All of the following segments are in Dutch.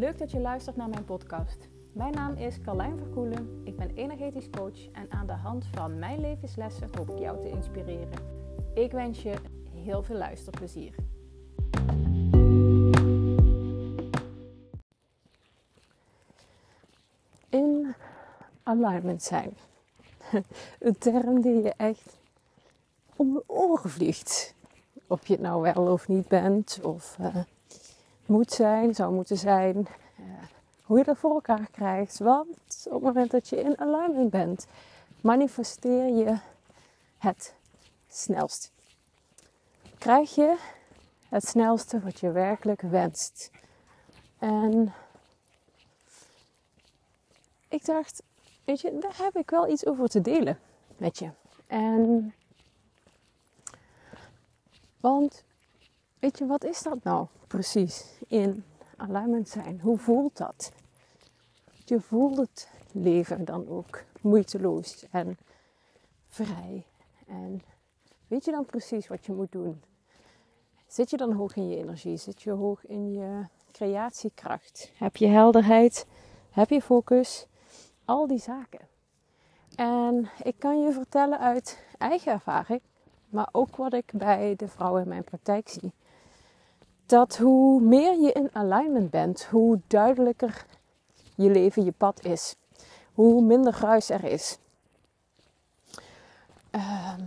Leuk dat je luistert naar mijn podcast. Mijn naam is Carlijn Verkoelen. Ik ben energetisch coach en aan de hand van mijn levenslessen hoop ik jou te inspireren. Ik wens je heel veel luisterplezier. In alignment zijn. Een term die je echt om de oren vliegt. Of je het nou wel of niet bent, of uh, moet zijn, zou moeten zijn. Uh, hoe je dat voor elkaar krijgt. Want op het moment dat je in alignment bent, manifesteer je het snelst. Krijg je het snelste wat je werkelijk wenst. En ik dacht, weet je, daar heb ik wel iets over te delen met je. En want, weet je, wat is dat nou precies in alignment zijn? Hoe voelt dat? Je voelt het leven dan ook moeiteloos en vrij. En weet je dan precies wat je moet doen? Zit je dan hoog in je energie? Zit je hoog in je creatiekracht? Heb je helderheid? Heb je focus? Al die zaken. En ik kan je vertellen uit eigen ervaring maar ook wat ik bij de vrouwen in mijn praktijk zie. Dat hoe meer je in alignment bent, hoe duidelijker je leven, je pad is. Hoe minder ruis er is. Ehm,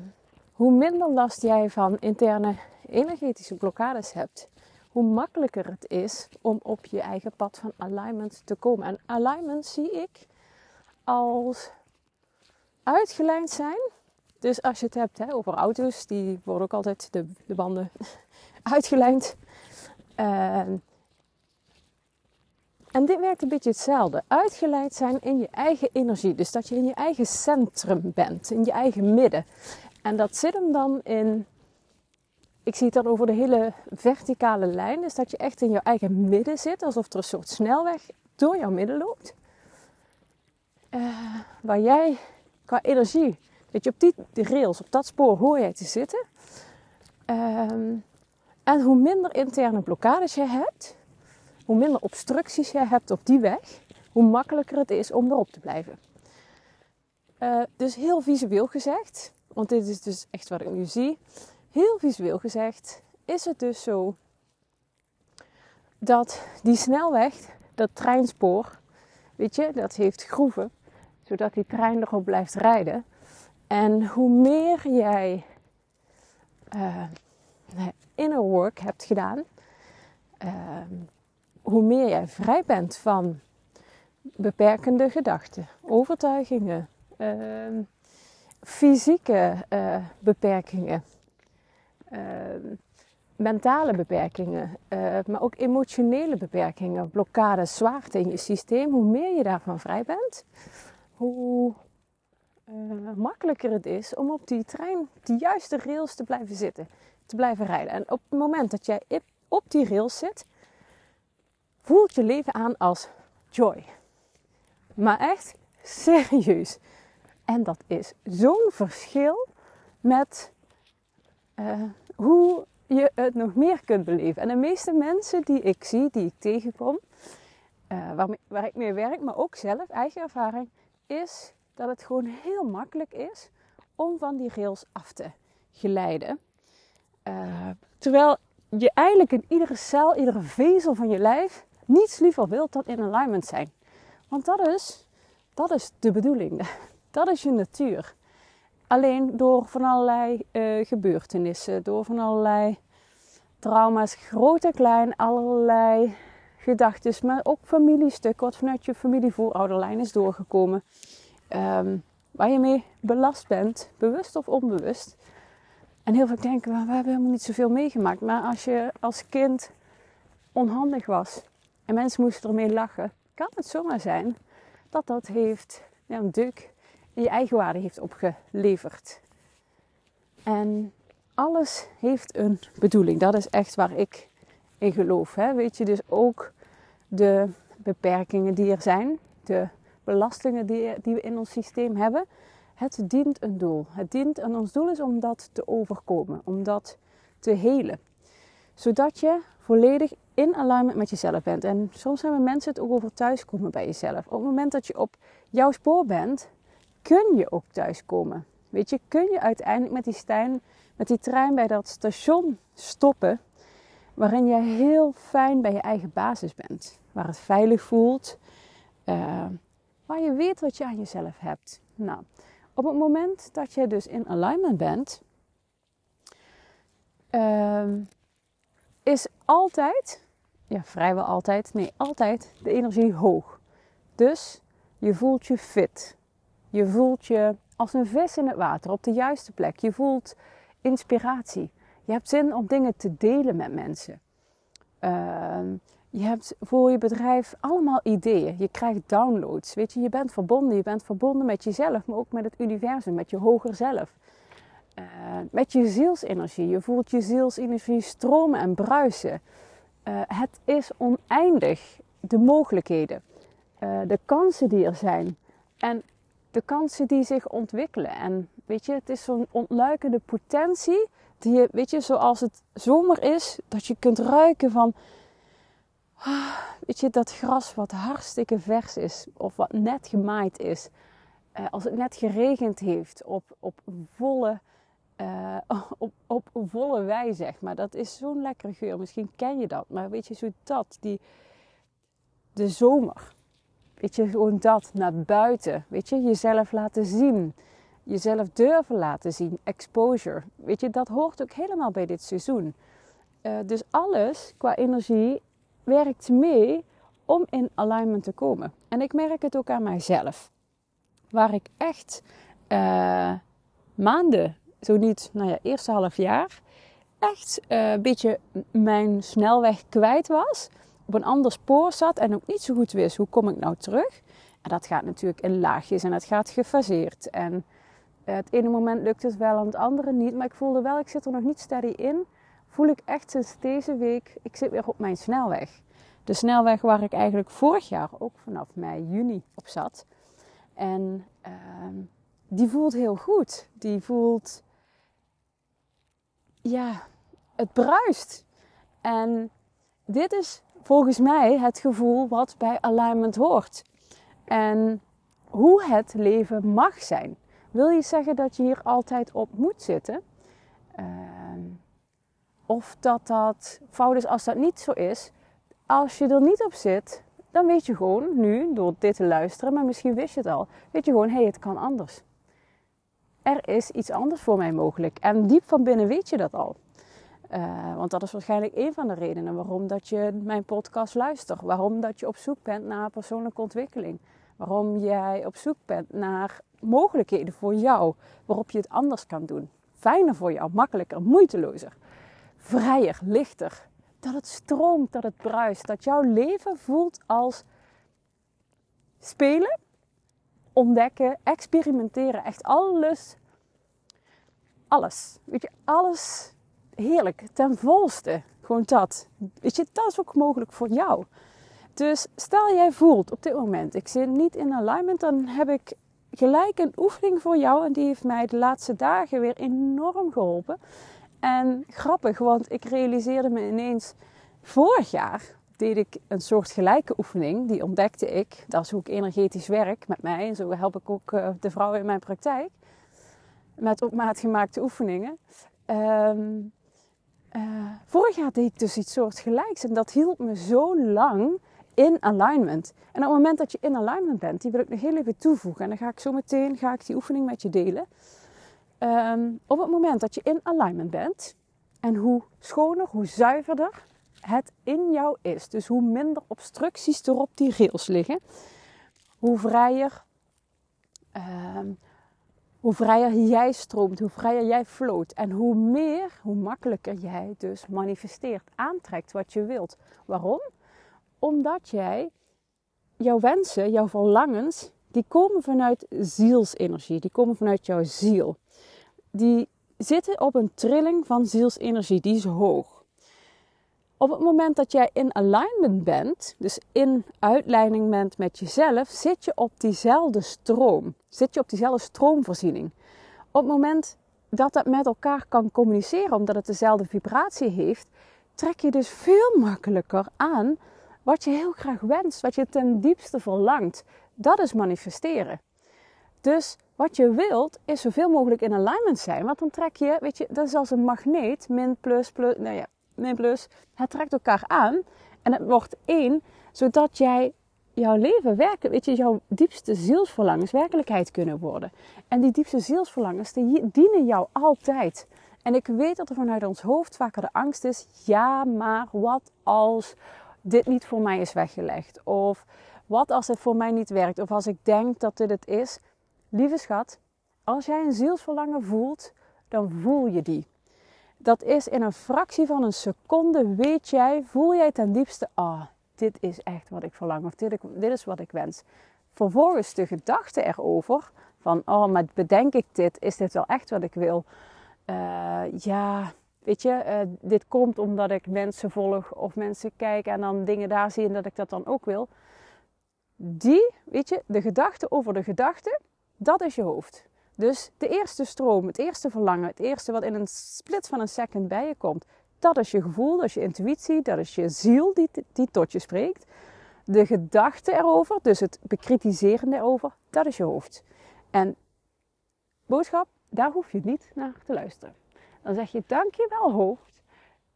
hoe minder last jij van interne energetische blokkades hebt. Hoe makkelijker het is om op je eigen pad van alignment te komen. En alignment zie ik als uitgelijnd zijn dus als je het hebt hè, over auto's, die worden ook altijd de, de banden uitgelijnd. Ehm, en dit werkt een beetje hetzelfde. Uitgeleid zijn in je eigen energie. Dus dat je in je eigen centrum bent, in je eigen midden. En dat zit hem dan in. Ik zie het dan over de hele verticale lijn. Dus dat je echt in je eigen midden zit, alsof er een soort snelweg door jouw midden loopt. Uh, waar jij qua energie dat je, op die rails, op dat spoor hoor jij te zitten. Ehm, en hoe minder interne blokkades je hebt, hoe minder obstructies je hebt op die weg, hoe makkelijker het is om erop te blijven. Uh, dus heel visueel gezegd, want dit is dus echt wat ik nu zie. Heel visueel gezegd is het dus zo dat die snelweg, dat treinspoor, weet je, dat heeft groeven, zodat die trein erop blijft rijden. En hoe meer jij uh, inner work hebt gedaan, uh, hoe meer jij vrij bent van beperkende gedachten, overtuigingen, uh, fysieke beperkingen, mentale beperkingen, maar ook emotionele beperkingen, blokkades, zwaarte in je systeem. Hoe meer je daarvan vrij bent, hoe uh, makkelijker het is om op die trein, die juiste rails te blijven zitten, blijven rijden. En op het moment dat jij op die rails zit, voelt je leven aan als joy. Maar echt serieus. En dat is zo'n verschil met uh, hoe je het nog meer kunt beleven. En de meeste mensen die ik zie, die ik tegenkom, uh, waar, waar ik mee werk, maar ook zelf, eigen ervaring, is dat het gewoon heel makkelijk is om van die rails af te glijden. Uh, terwijl je eigenlijk in iedere cel, iedere vezel van je lijf niets liever wilt dan in alignment zijn. Want dat is, dat is de bedoeling. Dat is je natuur. Alleen door van allerlei uh, gebeurtenissen, door van allerlei trauma's, groot en klein, allerlei gedachten, maar ook familiestukken wat vanuit je familievoouderlijn is doorgekomen um, waar je mee belast bent, bewust of onbewust. En heel veel denken, we hebben helemaal niet zoveel meegemaakt. Maar als je als kind onhandig was en mensen moesten ermee lachen, kan het zomaar zijn dat dat heeft een deuk in je eigen waarde heeft opgeleverd. En alles heeft een bedoeling. Dat is echt waar ik in geloof. Hè? Weet je, dus ook de beperkingen die er zijn, de belastingen die, die we in ons systeem hebben. Het dient een doel. Het dient, en ons doel is om dat te overkomen, om dat te helen. Zodat je volledig in alignment met jezelf bent. En soms hebben mensen het ook over thuiskomen bij jezelf. Op het moment dat je op jouw spoor bent, kun je ook thuiskomen. Weet je, kun je uiteindelijk met die, stijn, met die trein bij dat station stoppen, waarin je heel fijn bij je eigen basis bent. Waar het veilig voelt, uh, waar je weet wat je aan jezelf hebt. Nou, op het moment dat je dus in alignment bent, uh, is altijd, ja vrijwel altijd, nee altijd, de energie hoog. Dus je voelt je fit. Je voelt je als een vis in het water op de juiste plek. Je voelt inspiratie. Je hebt zin om dingen te delen met mensen. Uh, je hebt voor je bedrijf allemaal ideeën. Je krijgt downloads. Weet je, je bent verbonden. Je bent verbonden met jezelf, maar ook met het universum, met je hoger zelf. Uh, met je zielsenergie. Je voelt je zielsenergie stromen en bruisen. Uh, het is oneindig, de mogelijkheden, uh, de kansen die er zijn en de kansen die zich ontwikkelen. En weet je, het is zo'n ontluikende potentie die je, weet je, zoals het zomer is, dat je kunt ruiken van weet je, dat gras wat hartstikke vers is of wat net gemaaid is. Uh, als het net geregend heeft op, op, volle, uh, op, op volle wei, zeg maar. Dat is zo'n lekkere geur. Misschien ken je dat. Maar weet je, zo dat, die, de zomer. Weet je, gewoon dat, naar buiten. Weet je, jezelf laten zien. Jezelf durven laten zien. Exposure. Weet je, dat hoort ook helemaal bij dit seizoen. Uh, dus alles qua energie werkt mee om in alignment te komen. En ik merk het ook aan mijzelf. Waar ik echt uh, maanden, zo niet, nou ja, eerste half jaar, echt uh, een beetje mijn snelweg kwijt was. Op een ander spoor zat en ook niet zo goed wist hoe kom ik nou terug. En dat gaat natuurlijk in laagjes en het gaat gefaseerd. En het ene moment lukt het wel en het andere niet. Maar ik voelde wel, ik zit er nog niet steady in voel ik echt sinds deze week, ik zit weer op mijn snelweg. De snelweg waar ik eigenlijk vorig jaar ook vanaf mei, juni op zat. En uh, die voelt heel goed. Die voelt, ja, het bruist. En dit is volgens mij het gevoel wat bij alignment hoort. En hoe het leven mag zijn. Wil je zeggen dat je hier altijd op moet zitten? Uh, of dat dat fout is als dat niet zo is. Als je er niet op zit, dan weet je gewoon nu, door dit te luisteren, maar misschien wist je het al, weet je gewoon, hé, hey, het kan anders. Er is iets anders voor mij mogelijk. En diep van binnen weet je dat al. Uh, want dat is waarschijnlijk een van de redenen waarom dat je mijn podcast luistert. Waarom dat je op zoek bent naar persoonlijke ontwikkeling. Waarom jij op zoek bent naar mogelijkheden voor jou. Waarop je het anders kan doen. Fijner voor jou, makkelijker, moeitelozer vrijer, lichter. Dat het stroomt, dat het bruist. Dat jouw leven voelt als spelen, ontdekken, experimenteren. Echt alles. Alles. Weet je, alles heerlijk, ten volste. Gewoon dat. Weet je, dat is ook mogelijk voor jou. Dus stel jij voelt op dit moment, ik zit niet in alignment, dan heb ik gelijk een oefening voor jou. En die heeft mij de laatste dagen weer enorm geholpen. En grappig, want ik realiseerde me ineens vorig jaar deed ik een soort gelijke oefening. Die ontdekte ik. Dat is hoe ik energetisch werk met mij. En zo help ik ook uh, de vrouwen in mijn praktijk. Met op maat gemaakte oefeningen. Um, uh, vorig jaar deed ik dus iets soortgelijks. En dat hield me zo lang in alignment. En op het moment dat je in alignment bent, die wil ik nog heel even toevoegen. En dan ga ik zo meteen ga ik die oefening met je delen. Um, op het moment dat je in alignment bent en hoe schoner, hoe zuiverder het in jou is, dus hoe minder obstructies er op die rails liggen, hoe vrijer, um, hoe vrijer jij stroomt, hoe vrijer jij floot en hoe meer, hoe makkelijker jij dus manifesteert, aantrekt wat je wilt. Waarom? Omdat jij jouw wensen, jouw verlangens, die komen vanuit zielsenergie, die komen vanuit jouw ziel die zitten op een trilling van zielsenergie, die is hoog. Op het moment dat jij in alignment bent, dus in uitleiding bent met jezelf, zit je op diezelfde stroom. Zit je op diezelfde stroomvoorziening. Op het moment dat dat met elkaar kan communiceren, omdat het dezelfde vibratie heeft, trek je dus veel makkelijker aan wat je heel graag wenst, wat je ten diepste verlangt. Dat is manifesteren. Dus wat je wilt is zoveel mogelijk in alignment zijn. Want dan trek je, weet je, dat is als een magneet, min, plus, plus, nou ja, min, plus. Het trekt elkaar aan en het wordt één, zodat jij jouw leven werken, weet je, jouw diepste zielsverlangens werkelijkheid kunnen worden. En die diepste zielsverlangens, die dienen jou altijd. En ik weet dat er vanuit ons hoofd vaker de angst is, ja, maar wat als dit niet voor mij is weggelegd? Of wat als het voor mij niet werkt? Of als ik denk dat dit het is? Lieve schat, als jij een zielsverlangen voelt, dan voel je die. Dat is in een fractie van een seconde, weet jij, voel jij ten diepste, ah, dit is echt wat ik verlang of dit, is wat ik wens. Vervolgens de gedachte erover van, oh, maar bedenk ik dit, is dit wel echt wat ik wil? Uh, ja, weet je, uh, dit komt omdat ik mensen volg of mensen kijk en dan dingen daar zie en dat ik dat dan ook wil. Die, weet je, de gedachte over de gedachte, dat is je hoofd. Dus de eerste stroom, het eerste verlangen, het eerste wat in een split van een second bij je komt, dat is je gevoel, dat is je intuïtie, dat is je ziel die, die tot je spreekt. De gedachte erover, dus het bekritiseren erover, dat is je hoofd. En boodschap, daar hoef je niet naar te luisteren. Dan zeg je dankjewel hoofd,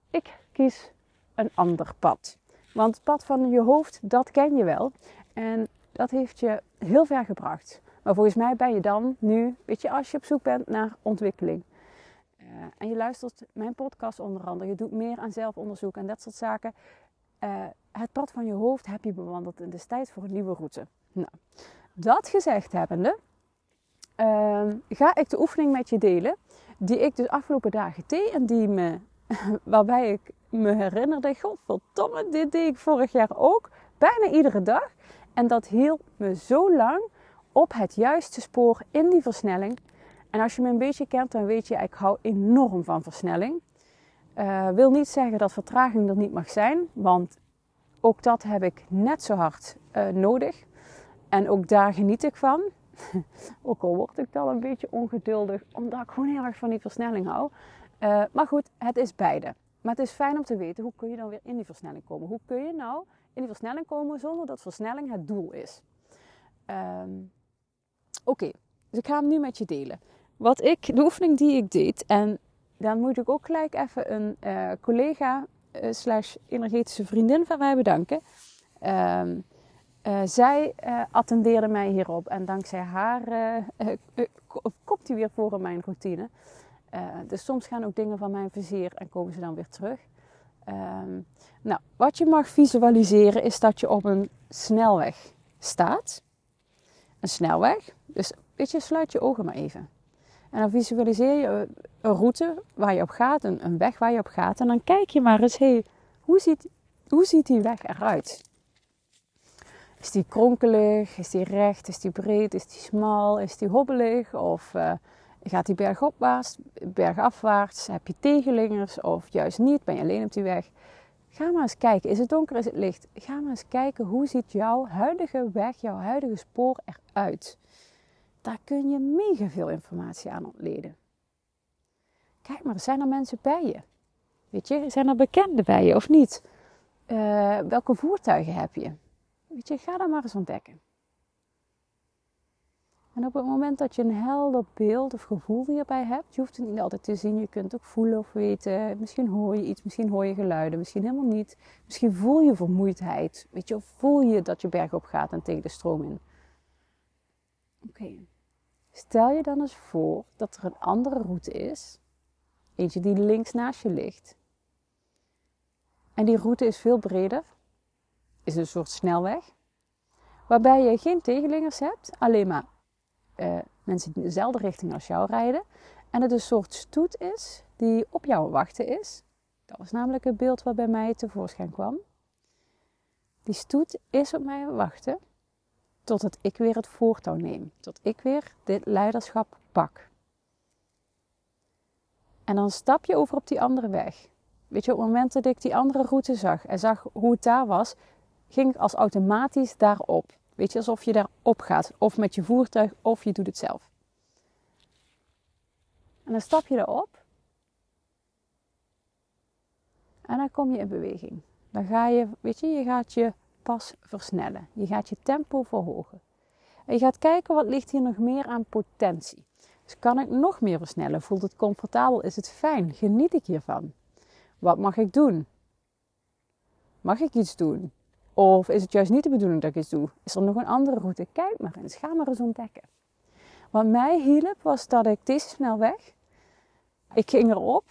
ik kies een ander pad. Want het pad van je hoofd, dat ken je wel. En dat heeft je heel ver gebracht. Maar volgens mij ben je dan nu, weet je, als je op zoek bent naar ontwikkeling. Uh, en je luistert mijn podcast onder andere. Je doet meer aan zelfonderzoek en dat soort zaken. Uh, het pad van je hoofd heb je bewandeld. En het is tijd voor een nieuwe route. Nou, dat gezegd hebbende, uh, ga ik de oefening met je delen. Die ik dus afgelopen dagen deed. En die me, waarbij ik me herinnerde, godverdomme, dit deed ik vorig jaar ook. Bijna iedere dag. En dat hield me zo lang op het juiste spoor in die versnelling. En als je me een beetje kent, dan weet je, ik hou enorm van versnelling. Uh, wil niet zeggen dat vertraging er niet mag zijn, want ook dat heb ik net zo hard uh, nodig. En ook daar geniet ik van. ook al word ik dan een beetje ongeduldig, omdat ik gewoon heel erg van die versnelling hou. Uh, maar goed, het is beide. Maar het is fijn om te weten, hoe kun je dan weer in die versnelling komen? Hoe kun je nou in die versnelling komen zonder dat versnelling het doel is? Um, Oké, dus ik ga hem nu met je delen. Wat ik, de oefening die ik deed, en dan moet ik ook gelijk even een uh, collega uh, slash energetische vriendin van mij bedanken. Um, uh, zij attendeerde mij hierop en dankzij haar komt hij weer voor in mijn routine. dus soms gaan ook dingen van mijn vizier en komen ze dan weer terug. Um, nou, wat je mag visualiseren is dat je op een snelweg staat. Een snelweg. Dus weet je, sluit je ogen maar even. En dan visualiseer je een route waar je op gaat, een, weg waar je op gaat. En dan kijk je maar eens, hé, hey, hoe, ziet, hoe ziet die weg eruit? Is die kronkelig? Is die recht? Is die breed? Is die smal? Is die hobbelig? Of uh, gaat die bergopwaarts, bergafwaarts? Heb je tegenlingers of juist niet? Ben je alleen op die weg? Ga maar eens kijken. Is het donker? Is het licht? Ga maar eens kijken hoe ziet jouw huidige weg, jouw huidige spoor eruit daar kun je mega veel informatie aan ontleden. Kijk maar, zijn er mensen bij je? Weet je, zijn er bekenden bij je of niet? Uh, welke voertuigen heb je? Weet je, ga dat maar eens ontdekken. En op het moment dat je een helder beeld of gevoel hierbij hebt, je hoeft het niet altijd te zien, je kunt ook voelen of weten. Misschien hoor je iets, misschien hoor je geluiden, misschien helemaal niet. Misschien voel je vermoeidheid, weet je, of voel je dat je berg op gaat en tegen de stroom in. Oké. Stel je dan eens voor dat er een andere route is, eentje die links naast je ligt. En die route is veel breder, is een soort snelweg, waarbij je geen tegenlingers hebt, alleen maar uh, mensen die dezelfde richting als jou rijden. En het een soort stoet is die op jou wachten is. Dat was namelijk het beeld wat bij mij tevoorschijn kwam. Die stoet is op mij wachten Totdat ik weer het voortouw neem. Tot ik weer dit leiderschap pak. En dan stap je over op die andere weg. Weet je, op het moment dat ik die andere route zag en zag hoe het daar was, ging ik als automatisch daarop. Weet je, alsof je daarop gaat. Of met je voertuig, of je doet het zelf. En dan stap je erop. En dan kom je in beweging. Dan ga je, weet je, je gaat je pas versnellen. Je gaat je tempo verhogen. En je gaat kijken wat ligt hier nog meer aan potentie. Dus kan ik nog meer versnellen? Voelt het comfortabel? Is het fijn? Geniet ik hiervan? Wat mag ik doen? Mag ik iets doen? Of is het juist niet de bedoeling dat ik iets doe? Is er nog een andere route? Kijk maar eens, ga maar eens ontdekken. Wat mij hielp was dat ik deze snelweg, ik ging erop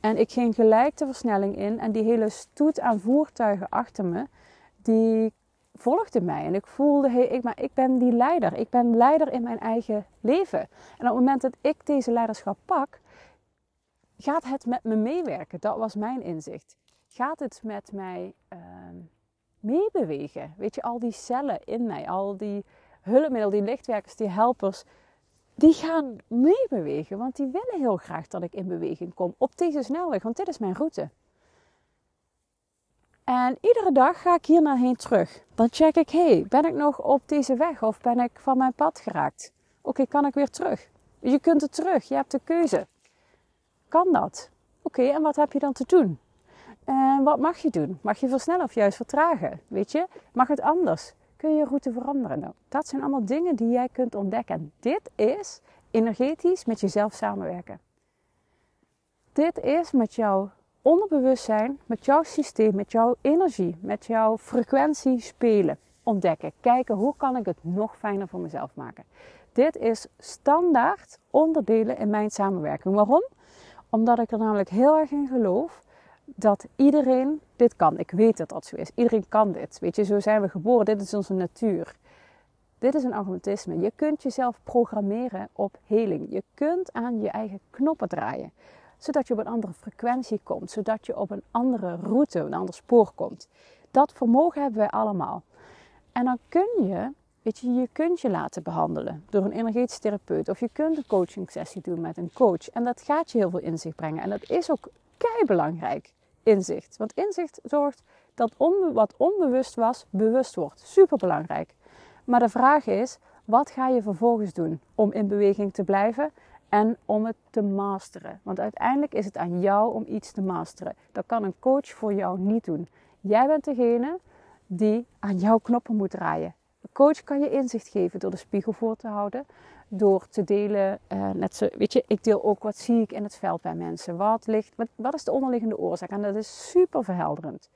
en ik ging gelijk de versnelling in en die hele stoet aan voertuigen achter me, die volgde mij. En ik voelde, hey, ik, maar ik ben die leider. Ik ben leider in mijn eigen leven. En op het moment dat ik deze leiderschap pak, gaat het met me meewerken. Dat was mijn inzicht. Gaat het met mij uh, meebewegen? Weet je, al die cellen in mij, al die hulpmiddelen, die lichtwerkers, die helpers, die gaan meebewegen. Want die willen heel graag dat ik in beweging kom op deze snelweg, want dit is mijn route. En iedere dag ga ik hier naar heen terug. Dan check ik, hey, ben ik nog op deze weg of ben ik van mijn pad geraakt? Oké, kan ik weer terug? Je kunt er terug, je hebt de keuze. Kan dat? Oké, en wat heb je dan te doen? En wat mag je doen? Mag je versnellen of juist vertragen? Weet je, mag het anders? Kun je je route veranderen? Nou, dat zijn allemaal dingen die jij kunt ontdekken. Dit is energetisch met jezelf samenwerken. Dit is met jouw onderbewustzijn, met jouw systeem, met jouw energie, met jouw frequentie spelen. Ontdekken. Kijken hoe kan ik het nog fijner voor mezelf maken. Dit is standaard onderdelen in mijn samenwerking. Waarom? Omdat ik er namelijk heel erg in geloof dat iedereen dit kan. Ik weet dat dat zo is. Iedereen kan dit. Weet je, zo zijn we geboren. Dit is onze natuur. Dit is een automatisme. Je kunt jezelf programmeren op heling. Je kunt aan je eigen knoppen draaien zodat je op een andere frequentie komt, zodat je op een andere route, een ander spoor komt. Dat vermogen hebben wij allemaal. En dan kun je, weet je, je kunt je laten behandelen door een energetisch therapeut of je kunt een coaching sessie doen met een coach. En dat gaat je heel veel inzicht brengen. En dat is ook kei belangrijk, inzicht. Want inzicht zorgt dat wat onbewust was, bewust wordt. Super belangrijk. Maar de vraag is, wat ga je vervolgens doen om in beweging te blijven en om het te masteren. Want uiteindelijk is het aan jou om iets te masteren. Dat kan een coach voor jou niet doen. Jij bent degene die aan jouw knoppen moet draaien. Een coach kan je inzicht geven door de spiegel voor te houden, door te delen. Uh, net zo, weet je, ik deel ook wat zie ik in het veld bij mensen. Wat, ligt, wat, wat is de onderliggende oorzaak? En dat is super verhelderend.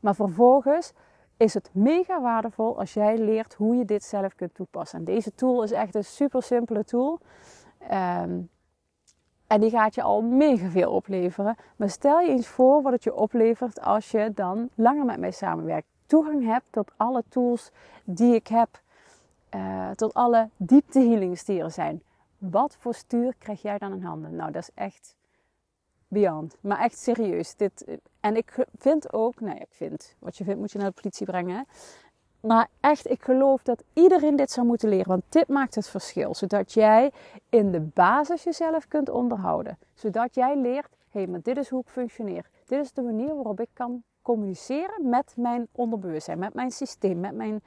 Maar vervolgens is het mega waardevol als jij leert hoe je dit zelf kunt toepassen. En deze tool is echt een super simpele tool. Ehm, en die gaat je al mega veel opleveren. Maar stel je eens voor wat het je oplevert als je dan langer met mij samenwerkt. Toegang hebt tot alle tools die ik heb. Uh, tot alle dieptehealings die er zijn. Wat voor stuur krijg jij dan in handen? Nou, dat is echt beyond. Maar echt serieus. Dit, en ik vind ook, nou ja, ik vind, wat je vindt moet je naar de politie brengen. Maar echt, ik geloof dat iedereen dit zou moeten leren. Want dit maakt het verschil. Zodat jij in de basis jezelf kunt onderhouden. Zodat jij leert, hé, hey, maar dit is hoe ik functioneer. Dit is de manier waarop ik kan communiceren met mijn onderbewustzijn, met mijn systeem, met mijn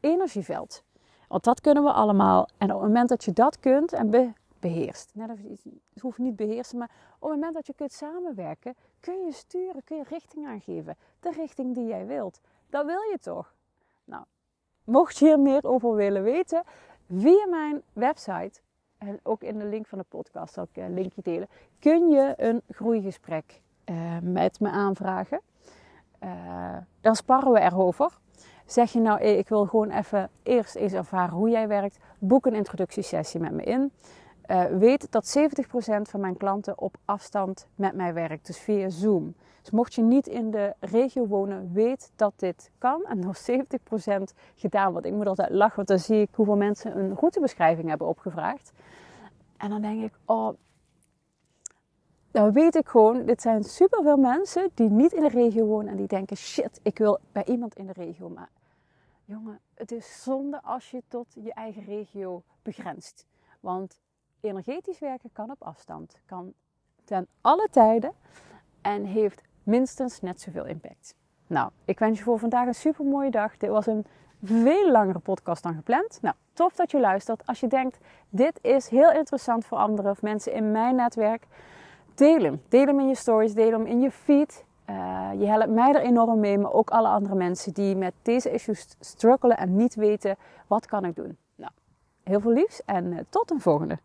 energieveld. Want dat kunnen we allemaal. En op het moment dat je dat kunt en beheerst, net het hoeft niet beheersen, maar op het moment dat je kunt samenwerken, kun je sturen, kun je richting aangeven. De richting die jij wilt. Dat wil je toch? Nou, mocht je hier meer over willen weten, via mijn website en ook in de link van de podcast zal ik een linkje delen, kun je een groeigesprek uh, met me aanvragen. Uh, dan sparren we erover. Zeg je nou, ik wil gewoon even eerst eens ervaren hoe jij werkt, boek een introductiesessie met me in. Uh, weet dat 70% van mijn klanten op afstand met mij werkt, dus via Zoom. Dus mocht je niet in de regio wonen, weet dat dit kan. En nog 70% gedaan wordt. Ik moet altijd lachen, want dan zie ik hoeveel mensen een routebeschrijving hebben opgevraagd. En dan denk ik, oh, dan weet ik gewoon, dit zijn superveel mensen die niet in de regio wonen en die denken, shit, ik wil bij iemand in de regio. Maar jongen, het is zonde als je tot je eigen regio begrenst. Want energetisch werken kan op afstand, kan ten alle tijden en heeft minstens net zoveel impact. Nou, ik wens je voor vandaag een super mooie dag. Dit was een veel langere podcast dan gepland. Nou, tof dat je luistert. Als je denkt, dit is heel interessant voor anderen of mensen in mijn netwerk, deel hem. Deel hem in je stories, deel hem in je feed. Uh, je helpt mij er enorm mee, maar ook alle andere mensen die met deze issues struggelen en niet weten wat kan ik doen. Nou, heel veel liefs en uh, tot een volgende.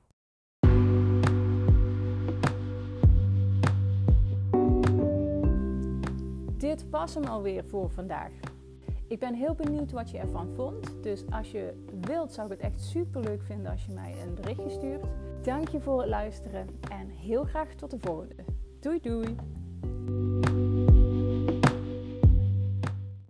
Dit was hem alweer voor vandaag. Ik ben heel benieuwd wat je ervan vond. Dus als je wilt, zou ik het echt super leuk vinden als je mij een berichtje stuurt. Dank je voor het luisteren en heel graag tot de volgende. Doei doei!